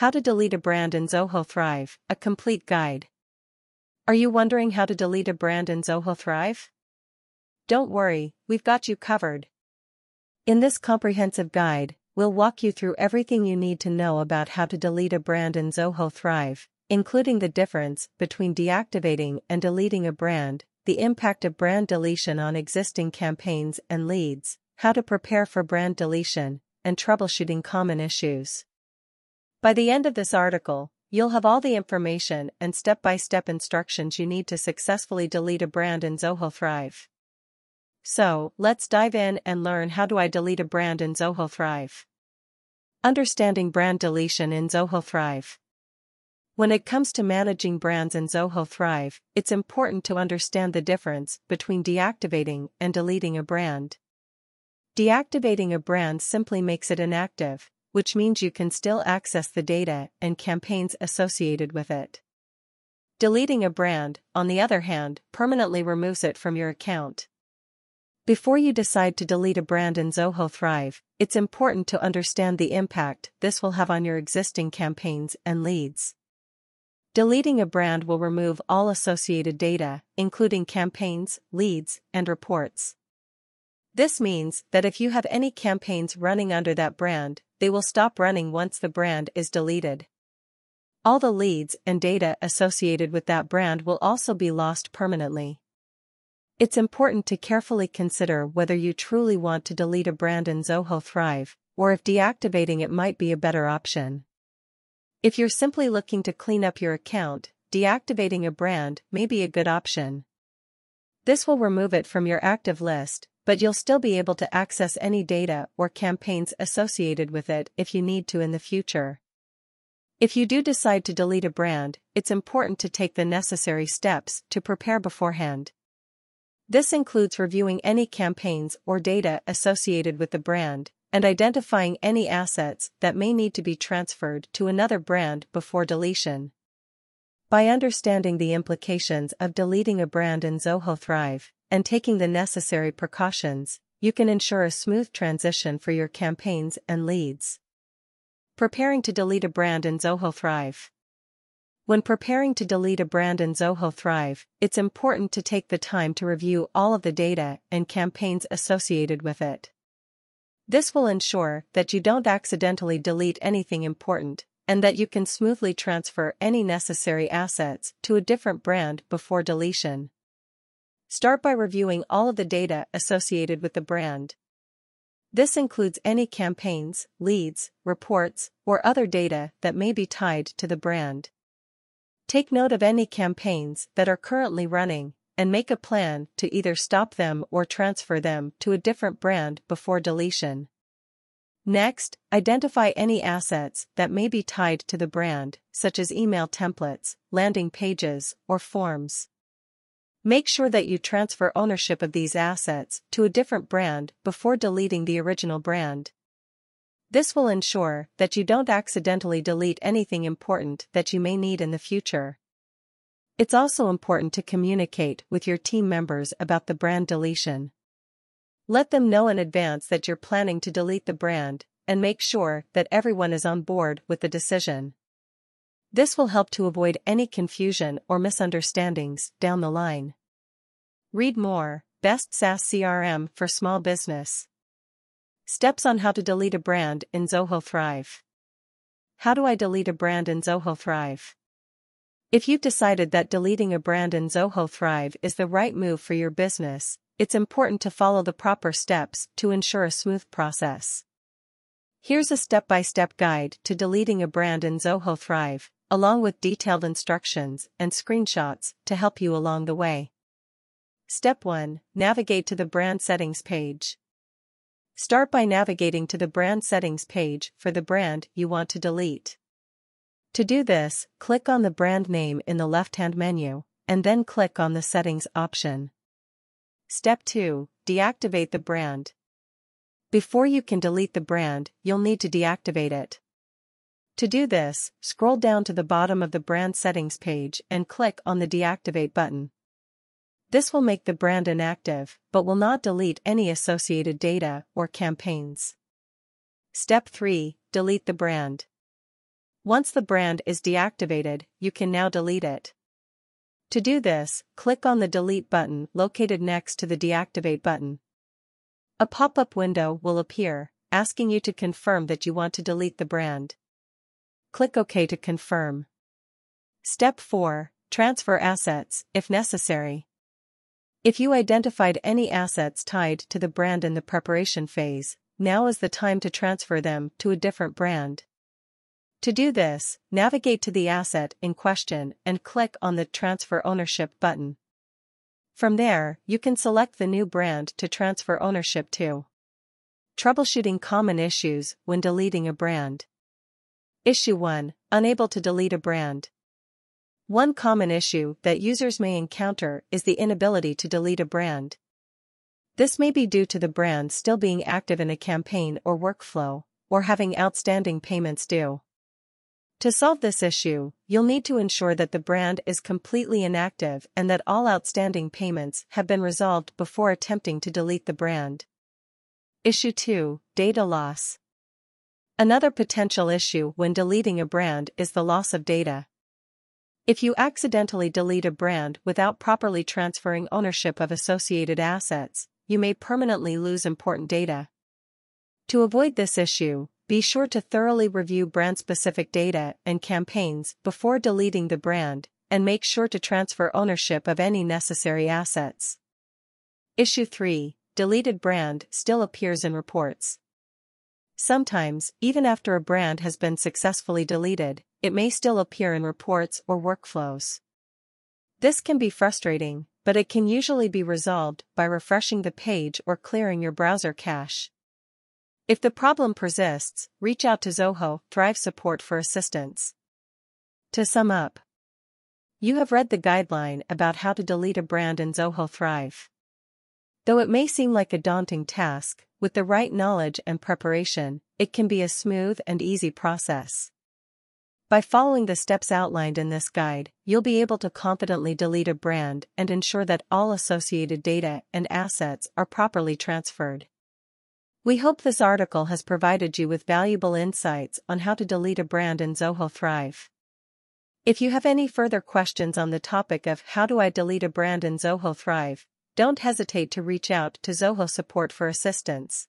How to delete a brand in Zoho Thrive, a complete guide. Are you wondering how to delete a brand in Zoho Thrive? Don't worry, we've got you covered. In this comprehensive guide, we'll walk you through everything you need to know about how to delete a brand in Zoho Thrive, including the difference between deactivating and deleting a brand, the impact of brand deletion on existing campaigns and leads, how to prepare for brand deletion, and troubleshooting common issues. By the end of this article, you'll have all the information and step-by-step instructions you need to successfully delete a brand in Zoho Thrive. So, let's dive in and learn how do I delete a brand in Zoho Thrive. Understanding brand deletion in Zoho Thrive. When it comes to managing brands in Zoho Thrive, it's important to understand the difference between deactivating and deleting a brand. Deactivating a brand simply makes it inactive, which means you can still access the data and campaigns associated with it. Deleting a brand, on the other hand, permanently removes it from your account. Before you decide to delete a brand in Zoho Thrive, it's important to understand the impact this will have on your existing campaigns and leads. Deleting a brand will remove all associated data, including campaigns, leads, and reports. This means that if you have any campaigns running under that brand, they will stop running once the brand is deleted. All the leads and data associated with that brand will also be lost permanently. It's important to carefully consider whether you truly want to delete a brand in Zoho Thrive, or if deactivating it might be a better option. If you're simply looking to clean up your account, deactivating a brand may be a good option. This will remove it from your active list, but you'll still be able to access any data or campaigns associated with it if you need to in the future. If you do decide to delete a brand, it's important to take the necessary steps to prepare beforehand. This includes reviewing any campaigns or data associated with the brand, and identifying any assets that may need to be transferred to another brand before deletion. By understanding the implications of deleting a brand in Zoho Thrive, and taking the necessary precautions, you can ensure a smooth transition for your campaigns and leads. Preparing to delete a brand in Zoho Thrive. When preparing to delete a brand in Zoho Thrive, it's important to take the time to review all of the data and campaigns associated with it. This will ensure that you don't accidentally delete anything important, and that you can smoothly transfer any necessary assets to a different brand before deletion. Start by reviewing all of the data associated with the brand. This includes any campaigns, leads, reports, or other data that may be tied to the brand. Take note of any campaigns that are currently running and make a plan to either stop them or transfer them to a different brand before deletion. Next, identify any assets that may be tied to the brand, such as email templates, landing pages, or forms. Make sure that you transfer ownership of these assets to a different brand before deleting the original brand. This will ensure that you don't accidentally delete anything important that you may need in the future. It's also important to communicate with your team members about the brand deletion. Let them know in advance that you're planning to delete the brand, and make sure that everyone is on board with the decision. This will help to avoid any confusion or misunderstandings down the line. Read more, Best SaaS CRM for Small Business. Steps on how to delete a brand in Zoho Thrive. How do I delete a brand in Zoho Thrive? If you've decided that deleting a brand in Zoho Thrive is the right move for your business, it's important to follow the proper steps to ensure a smooth process. Here's a step-by-step guide to deleting a brand in Zoho Thrive, along with detailed instructions and screenshots to help you along the way. Step 1. Navigate to the Brand Settings page. Start by navigating to the Brand Settings page for the brand you want to delete. To do this, click on the brand name in the left-hand menu, and then click on the Settings option. Step 2. Deactivate the brand. Before you can delete the brand, you'll need to deactivate it. To do this, scroll down to the bottom of the brand settings page and click on the Deactivate button. This will make the brand inactive, but will not delete any associated data or campaigns. Step 3. Delete the brand. Once the brand is deactivated, you can now delete it. To do this, click on the Delete button located next to the Deactivate button. A pop-up window will appear, asking you to confirm that you want to delete the brand. Click OK to confirm. Step 4. Transfer assets, if necessary. If you identified any assets tied to the brand in the preparation phase, now is the time to transfer them to a different brand. To do this, navigate to the asset in question and click on the Transfer Ownership button. From there, you can select the new brand to transfer ownership to. Troubleshooting common issues when deleting a brand. Issue 1 Unable to delete a brand. One common issue that users may encounter is the inability to delete a brand. This may be due to the brand still being active in a campaign or workflow, or having outstanding payments due. To solve this issue, you'll need to ensure that the brand is completely inactive and that all outstanding payments have been resolved before attempting to delete the brand. Issue 2 Data Loss Another potential issue when deleting a brand is the loss of data. If you accidentally delete a brand without properly transferring ownership of associated assets, you may permanently lose important data. To avoid this issue, be sure to thoroughly review brand-specific data and campaigns before deleting the brand, and make sure to transfer ownership of any necessary assets. Issue 3 Deleted brand still appears in reports. Sometimes, even after a brand has been successfully deleted, it may still appear in reports or workflows. This can be frustrating, but it can usually be resolved by refreshing the page or clearing your browser cache. If the problem persists, reach out to Zoho Thrive support for assistance. To sum up, you have read the guideline about how to delete a brand in Zoho Thrive. Though it may seem like a daunting task, with the right knowledge and preparation, it can be a smooth and easy process. By following the steps outlined in this guide, you'll be able to confidently delete a brand and ensure that all associated data and assets are properly transferred. We hope this article has provided you with valuable insights on how to delete a brand in Zoho Thrive. If you have any further questions on the topic of how do I delete a brand in Zoho Thrive, don't hesitate to reach out to Zoho support for assistance.